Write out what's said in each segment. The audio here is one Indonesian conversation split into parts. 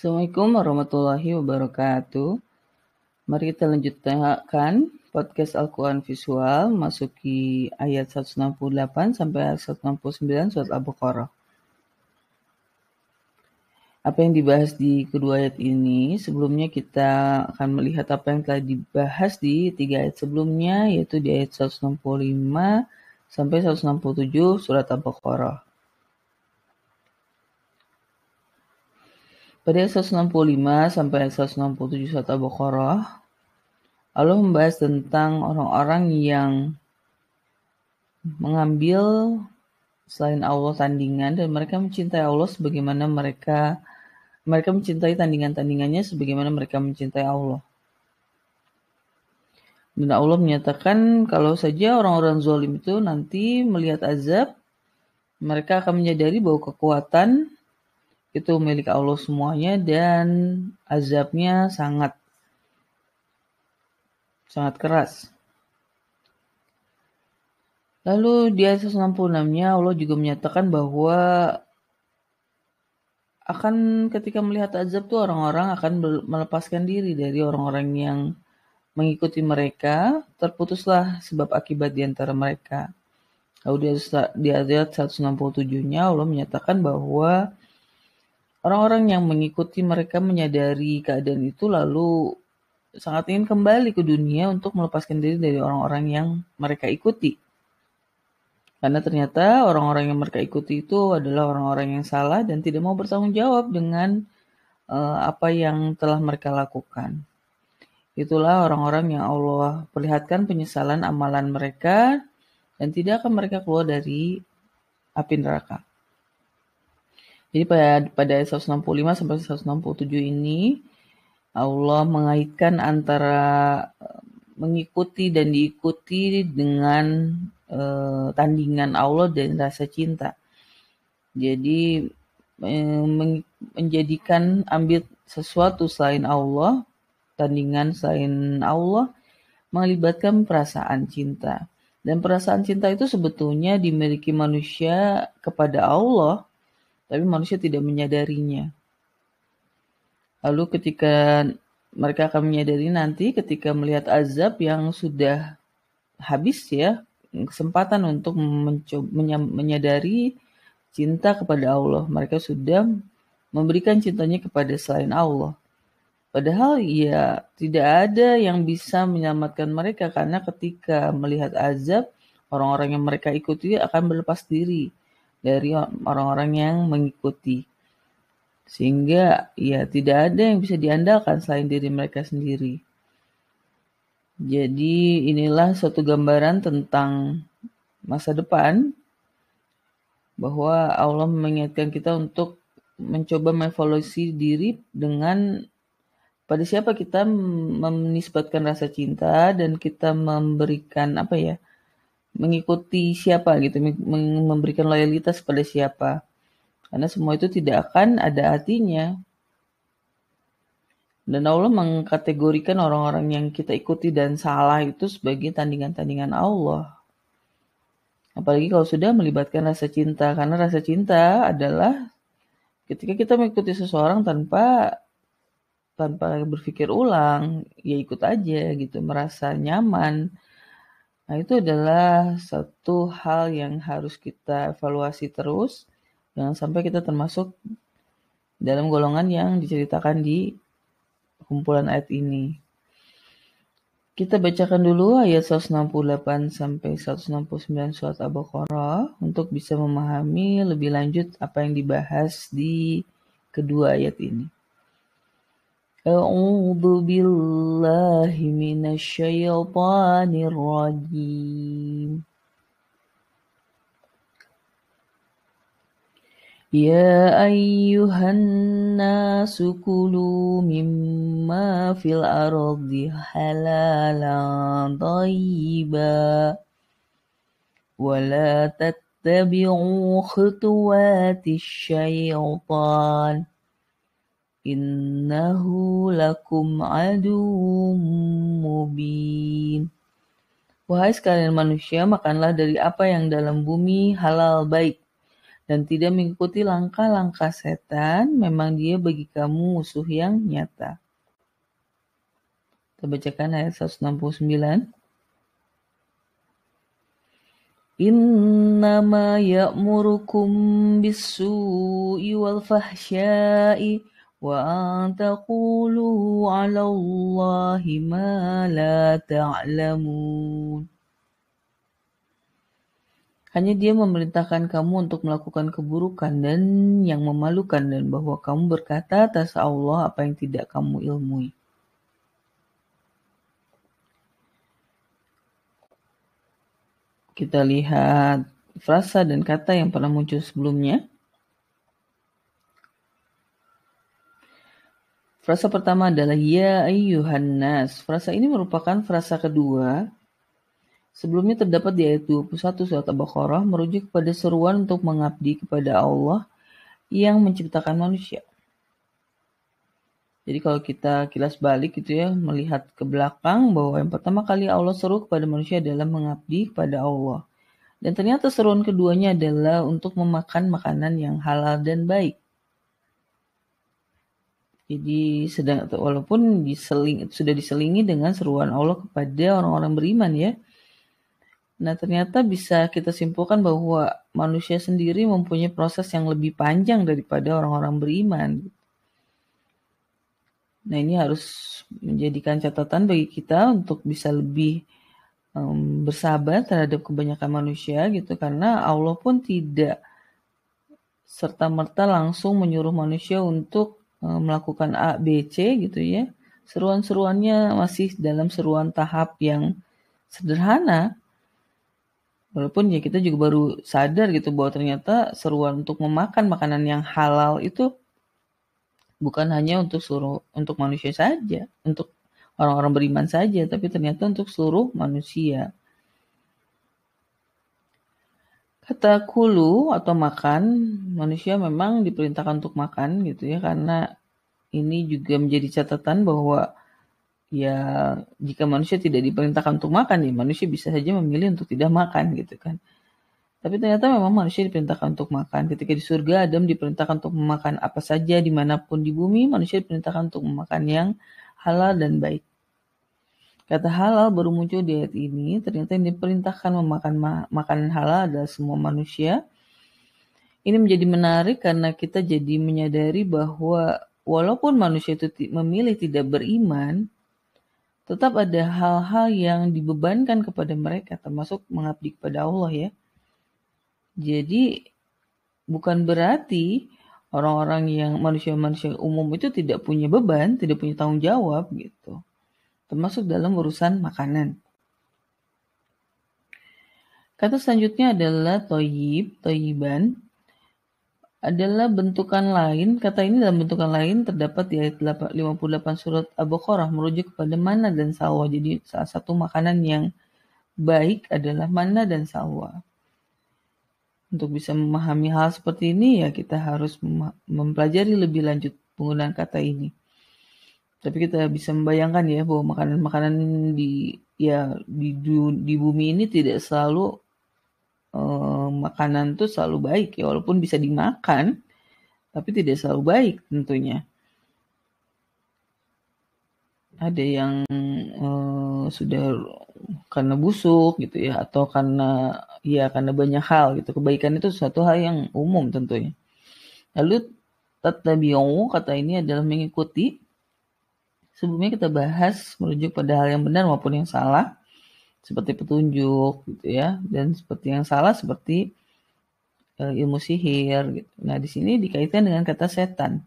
Assalamualaikum warahmatullahi wabarakatuh. Mari kita lanjutkan podcast Al-Quran Visual, masuki ayat 168 sampai ayat 169 surat Al-Baqarah. Apa yang dibahas di kedua ayat ini, sebelumnya kita akan melihat apa yang telah dibahas di tiga ayat sebelumnya, yaitu di ayat 165 sampai 167 surat Al-Baqarah. Pada ayat 165 sampai ayat 167 surat Al-Baqarah, Allah membahas tentang orang-orang yang mengambil selain Allah tandingan dan mereka mencintai Allah sebagaimana mereka mereka mencintai tandingan-tandingannya sebagaimana mereka mencintai Allah. Dan Allah menyatakan kalau saja orang-orang zalim itu nanti melihat azab, mereka akan menyadari bahwa kekuatan itu milik Allah semuanya dan azabnya sangat sangat keras. Lalu di ayat 166-nya Allah juga menyatakan bahwa akan ketika melihat azab tuh orang-orang akan melepaskan diri dari orang-orang yang mengikuti mereka, terputuslah sebab akibat di antara mereka. Lalu di ayat 167-nya Allah menyatakan bahwa Orang-orang yang mengikuti mereka menyadari keadaan itu lalu sangat ingin kembali ke dunia untuk melepaskan diri dari orang-orang yang mereka ikuti. Karena ternyata orang-orang yang mereka ikuti itu adalah orang-orang yang salah dan tidak mau bertanggung jawab dengan uh, apa yang telah mereka lakukan. Itulah orang-orang yang Allah perlihatkan penyesalan amalan mereka dan tidak akan mereka keluar dari api neraka. Jadi pada pada 165 sampai 167 ini Allah mengaitkan antara eh, mengikuti dan diikuti dengan uh, tandingan Allah dan rasa cinta. Jadi uh, menjadikan ambil sesuatu selain Allah, tandingan selain Allah, melibatkan perasaan cinta. Dan perasaan cinta itu sebetulnya dimiliki manusia kepada Allah tapi manusia tidak menyadarinya. Lalu ketika mereka akan menyadari nanti ketika melihat azab yang sudah habis ya, kesempatan untuk mencoba, menyadari cinta kepada Allah. Mereka sudah memberikan cintanya kepada selain Allah. Padahal ya tidak ada yang bisa menyelamatkan mereka karena ketika melihat azab, orang-orang yang mereka ikuti akan berlepas diri dari orang-orang yang mengikuti. Sehingga ya tidak ada yang bisa diandalkan selain diri mereka sendiri. Jadi inilah suatu gambaran tentang masa depan bahwa Allah mengingatkan kita untuk mencoba mengevaluasi diri dengan pada siapa kita menisbatkan rasa cinta dan kita memberikan apa ya mengikuti siapa gitu, memberikan loyalitas pada siapa. Karena semua itu tidak akan ada artinya. Dan Allah mengkategorikan orang-orang yang kita ikuti dan salah itu sebagai tandingan-tandingan Allah. Apalagi kalau sudah melibatkan rasa cinta, karena rasa cinta adalah ketika kita mengikuti seseorang tanpa tanpa berpikir ulang, ya ikut aja gitu, merasa nyaman, Nah, itu adalah satu hal yang harus kita evaluasi terus. Jangan sampai kita termasuk dalam golongan yang diceritakan di kumpulan ayat ini. Kita bacakan dulu ayat 168 sampai 169 surat Al-Baqarah untuk bisa memahami lebih lanjut apa yang dibahas di kedua ayat ini. أعوذ بالله من الشيطان الرجيم. يا أيها الناس كلوا مما في الأرض حلالا طيبا ولا تتبعوا خطوات الشيطان. Innahu lakum adum mubin. Wahai sekalian manusia, makanlah dari apa yang dalam bumi halal baik, dan tidak mengikuti langkah-langkah setan, memang dia bagi kamu musuh yang nyata. Kita bacakan ayat 169. Innama ya'murukum bis-su'i wal fahsya'i an taqulu 'ala Allahi ma la ta'lamun. Hanya dia memerintahkan kamu untuk melakukan keburukan dan yang memalukan dan bahwa kamu berkata atas Allah apa yang tidak kamu ilmui. Kita lihat frasa dan kata yang pernah muncul sebelumnya. Frasa pertama adalah Ya ayyuhan nas. Frasa ini merupakan frasa kedua Sebelumnya terdapat di ayat 21 surat Al-Baqarah merujuk kepada seruan untuk mengabdi kepada Allah yang menciptakan manusia. Jadi kalau kita kilas balik gitu ya, melihat ke belakang bahwa yang pertama kali Allah seru kepada manusia adalah mengabdi kepada Allah. Dan ternyata seruan keduanya adalah untuk memakan makanan yang halal dan baik. Jadi sedang walaupun diseling, sudah diselingi dengan seruan Allah kepada orang-orang beriman ya, Nah, ternyata bisa kita simpulkan bahwa manusia sendiri mempunyai proses yang lebih panjang daripada orang-orang beriman. Nah, ini harus menjadikan catatan bagi kita untuk bisa lebih um, bersabar terhadap kebanyakan manusia gitu karena Allah pun tidak serta merta langsung menyuruh manusia untuk melakukan A, B, C gitu ya. Seruan-seruannya masih dalam seruan tahap yang sederhana Walaupun ya kita juga baru sadar gitu bahwa ternyata seruan untuk memakan makanan yang halal itu bukan hanya untuk suruh untuk manusia saja, untuk orang-orang beriman saja, tapi ternyata untuk seluruh manusia. Kata kulu atau makan, manusia memang diperintahkan untuk makan gitu ya, karena ini juga menjadi catatan bahwa ya jika manusia tidak diperintahkan untuk makan ya manusia bisa saja memilih untuk tidak makan gitu kan. Tapi ternyata memang manusia diperintahkan untuk makan. Ketika di surga Adam diperintahkan untuk memakan apa saja di mana pun di bumi manusia diperintahkan untuk memakan yang halal dan baik kata halal baru muncul di ayat ini ternyata yang diperintahkan memakan ma makanan halal adalah semua manusia ini menjadi menarik karena kita jadi menyadari bahwa walaupun manusia itu memilih tidak beriman, tetap ada hal-hal yang dibebankan kepada mereka, termasuk mengabdi kepada Allah ya. Jadi bukan berarti orang-orang yang manusia-manusia umum itu tidak punya beban, tidak punya tanggung jawab gitu. Termasuk dalam urusan makanan. Kata selanjutnya adalah toyib, toyiban adalah bentukan lain. Kata ini dalam bentukan lain terdapat di ayat 58 surat Al-Baqarah merujuk kepada mana dan salwa. Jadi salah satu makanan yang baik adalah mana dan salwa. Untuk bisa memahami hal seperti ini ya kita harus mempelajari lebih lanjut penggunaan kata ini. Tapi kita bisa membayangkan ya bahwa makanan-makanan di ya di di bumi ini tidak selalu uh, makanan tuh selalu baik ya. Walaupun bisa dimakan tapi tidak selalu baik tentunya. Ada yang uh, sudah karena busuk gitu ya atau karena ya karena banyak hal gitu. Kebaikan itu suatu hal yang umum tentunya. Lalu tatabi'u kata ini adalah mengikuti sebelumnya kita bahas merujuk pada hal yang benar maupun yang salah seperti petunjuk gitu ya dan seperti yang salah seperti uh, ilmu sihir gitu. Nah, di sini dikaitkan dengan kata setan.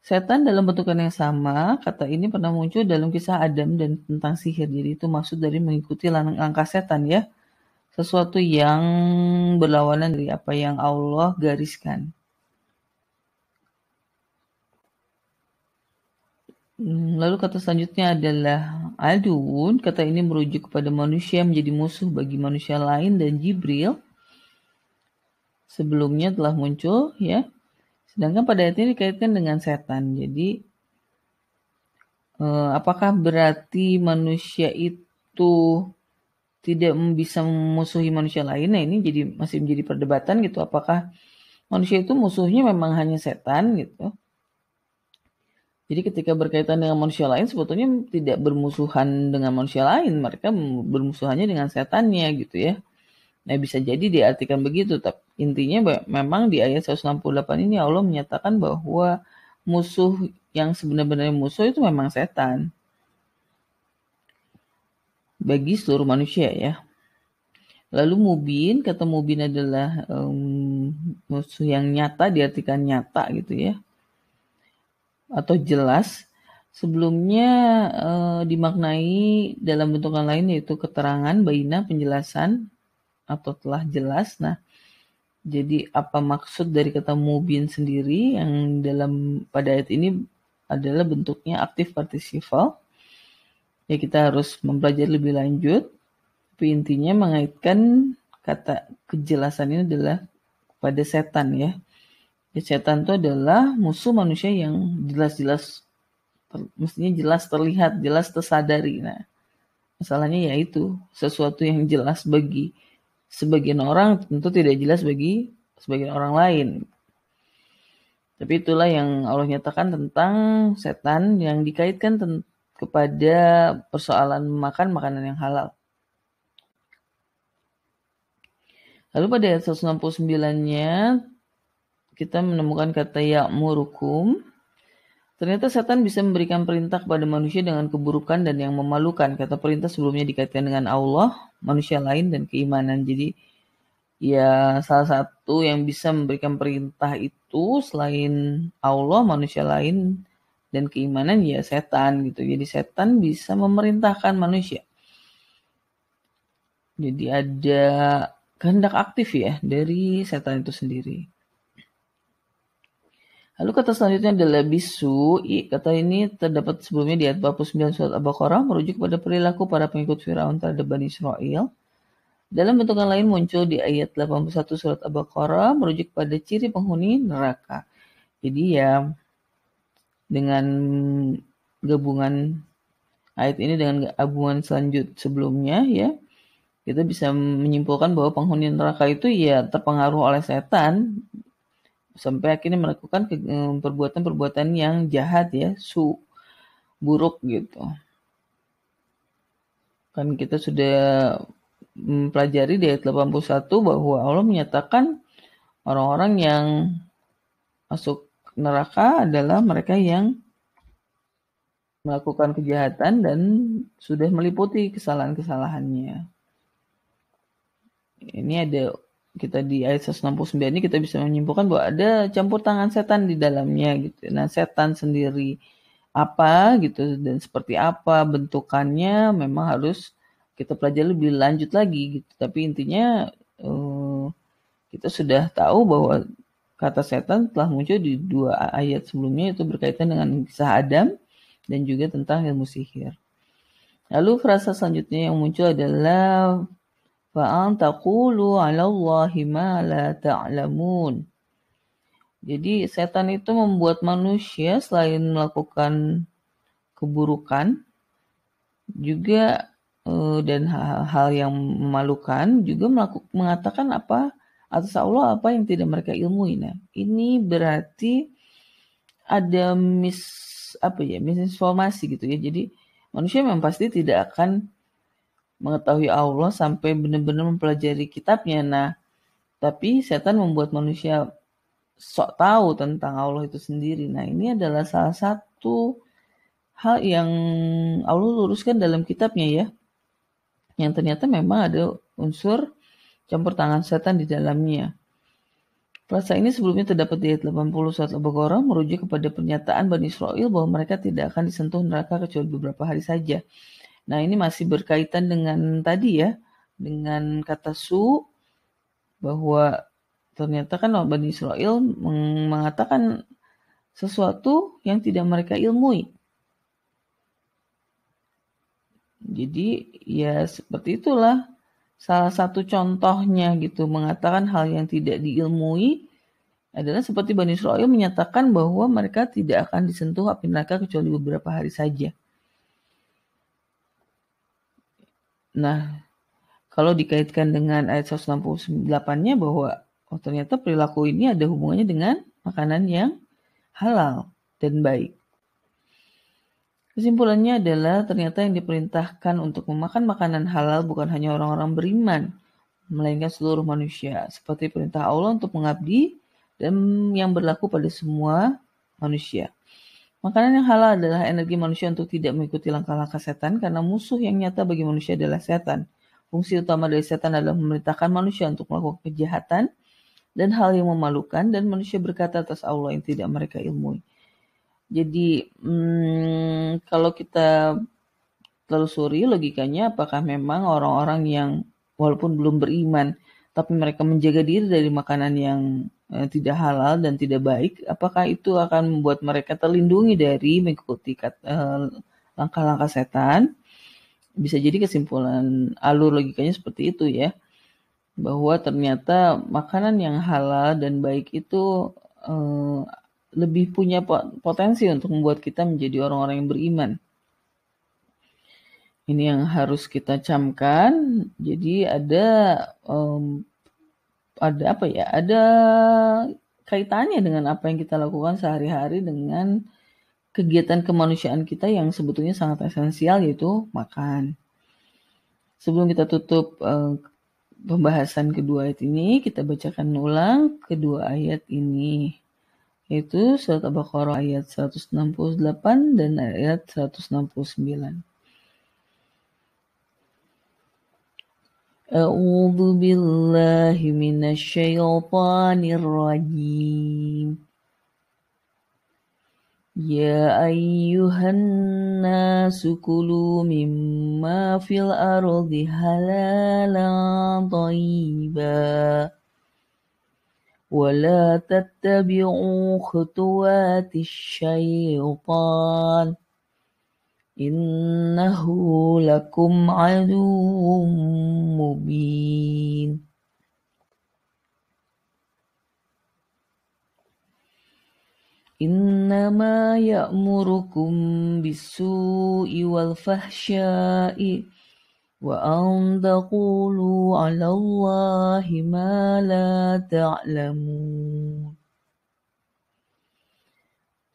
Setan dalam bentukan yang sama, kata ini pernah muncul dalam kisah Adam dan tentang sihir. Jadi itu maksud dari mengikuti langkah setan ya. Sesuatu yang berlawanan dari apa yang Allah gariskan. Lalu kata selanjutnya adalah adun. Kata ini merujuk kepada manusia menjadi musuh bagi manusia lain dan Jibril. Sebelumnya telah muncul ya. Sedangkan pada ayat ini dikaitkan dengan setan. Jadi eh, apakah berarti manusia itu tidak bisa memusuhi manusia lain? Nah ini jadi masih menjadi perdebatan gitu. Apakah manusia itu musuhnya memang hanya setan gitu. Jadi ketika berkaitan dengan manusia lain sebetulnya tidak bermusuhan dengan manusia lain, mereka bermusuhannya dengan setannya gitu ya. Nah bisa jadi diartikan begitu, tapi intinya memang di ayat 168 ini Allah menyatakan bahwa musuh yang sebenarnya musuh itu memang setan. Bagi seluruh manusia ya. Lalu mubin, kata mubin adalah um, musuh yang nyata, diartikan nyata gitu ya atau jelas sebelumnya uh, dimaknai dalam bentukan lain yaitu keterangan, baina, penjelasan atau telah jelas. Nah, jadi apa maksud dari kata mubin sendiri yang dalam pada ayat ini adalah bentuknya aktif partisiple. Ya kita harus mempelajari lebih lanjut. Tapi intinya mengaitkan kata kejelasan ini adalah pada setan ya. Ya, setan itu adalah musuh manusia yang jelas-jelas mestinya jelas terlihat, jelas tersadari. Nah, masalahnya yaitu sesuatu yang jelas bagi sebagian orang tentu tidak jelas bagi sebagian orang lain. Tapi itulah yang Allah nyatakan tentang setan yang dikaitkan kepada persoalan makan makanan yang halal. Lalu pada ayat 169-nya kita menemukan kata ya'murukum. Ternyata setan bisa memberikan perintah kepada manusia dengan keburukan dan yang memalukan. Kata perintah sebelumnya dikaitkan dengan Allah, manusia lain, dan keimanan. Jadi ya salah satu yang bisa memberikan perintah itu selain Allah, manusia lain, dan keimanan ya setan gitu. Jadi setan bisa memerintahkan manusia. Jadi ada kehendak aktif ya dari setan itu sendiri. Lalu kata selanjutnya adalah bisu. Kata ini terdapat sebelumnya di ayat 49 surat Al-Baqarah merujuk pada perilaku para pengikut Firaun terhadap Bani Israel. Dalam bentukan lain muncul di ayat 81 surat Al-Baqarah merujuk pada ciri penghuni neraka. Jadi ya dengan gabungan ayat ini dengan gabungan selanjut sebelumnya ya kita bisa menyimpulkan bahwa penghuni neraka itu ya terpengaruh oleh setan sampai akhirnya melakukan perbuatan-perbuatan yang jahat ya, su buruk gitu. Kan kita sudah mempelajari di ayat 81 bahwa Allah menyatakan orang-orang yang masuk neraka adalah mereka yang melakukan kejahatan dan sudah meliputi kesalahan-kesalahannya. Ini ada kita di ayat 169 ini kita bisa menyimpulkan bahwa ada campur tangan setan di dalamnya gitu. Nah, setan sendiri apa gitu dan seperti apa bentukannya memang harus kita pelajari lebih lanjut lagi gitu. Tapi intinya uh, kita sudah tahu bahwa kata setan telah muncul di dua ayat sebelumnya itu berkaitan dengan kisah Adam dan juga tentang ilmu sihir. Lalu frasa selanjutnya yang muncul adalah fa'an taqulu 'ala Allahi ma la ta'lamun. Jadi setan itu membuat manusia selain melakukan keburukan juga eh, dan hal-hal yang memalukan juga melakukan mengatakan apa atas Allah apa yang tidak mereka ilmui. Nah, ini berarti ada mis apa ya misinformasi gitu ya. Jadi manusia memang pasti tidak akan mengetahui Allah sampai benar-benar mempelajari kitabnya. Nah, tapi setan membuat manusia sok tahu tentang Allah itu sendiri. Nah, ini adalah salah satu hal yang Allah luruskan dalam kitabnya ya. Yang ternyata memang ada unsur campur tangan setan di dalamnya. Frasa ini sebelumnya terdapat di ayat 80 surat Al-Baqarah merujuk kepada pernyataan Bani Israel bahwa mereka tidak akan disentuh neraka kecuali beberapa hari saja. Nah, ini masih berkaitan dengan tadi ya, dengan kata su bahwa ternyata kan Bani Israel mengatakan sesuatu yang tidak mereka ilmui. Jadi ya seperti itulah salah satu contohnya gitu mengatakan hal yang tidak diilmui adalah seperti Bani Israel menyatakan bahwa mereka tidak akan disentuh api neraka kecuali beberapa hari saja. Nah, kalau dikaitkan dengan ayat 168-nya bahwa oh ternyata perilaku ini ada hubungannya dengan makanan yang halal dan baik. Kesimpulannya adalah ternyata yang diperintahkan untuk memakan makanan halal bukan hanya orang-orang beriman, melainkan seluruh manusia, seperti perintah Allah untuk mengabdi dan yang berlaku pada semua manusia. Makanan yang halal adalah energi manusia untuk tidak mengikuti langkah-langkah setan karena musuh yang nyata bagi manusia adalah setan. Fungsi utama dari setan adalah memerintahkan manusia untuk melakukan kejahatan dan hal yang memalukan dan manusia berkata atas Allah yang tidak mereka ilmui. Jadi hmm, kalau kita telusuri logikanya apakah memang orang-orang yang walaupun belum beriman tapi mereka menjaga diri dari makanan yang eh, tidak halal dan tidak baik, apakah itu akan membuat mereka terlindungi dari mengikuti eh, langkah-langkah setan? Bisa jadi kesimpulan alur logikanya seperti itu ya, bahwa ternyata makanan yang halal dan baik itu eh, lebih punya potensi untuk membuat kita menjadi orang-orang yang beriman. Ini yang harus kita camkan. Jadi ada um, ada apa ya? Ada kaitannya dengan apa yang kita lakukan sehari-hari dengan kegiatan kemanusiaan kita yang sebetulnya sangat esensial yaitu makan. Sebelum kita tutup uh, pembahasan kedua ayat ini, kita bacakan ulang kedua ayat ini yaitu surat Al-Baqarah ayat 168 dan ayat 169. أعوذ بالله من الشيطان الرجيم. يا أيها الناس كلوا مما في الأرض حلالا طيبا ولا تتبعوا خطوات الشيطان. إنه لكم عدو مبين. إنما يأمركم بالسوء والفحشاء وأن تقولوا على الله ما لا تعلمون.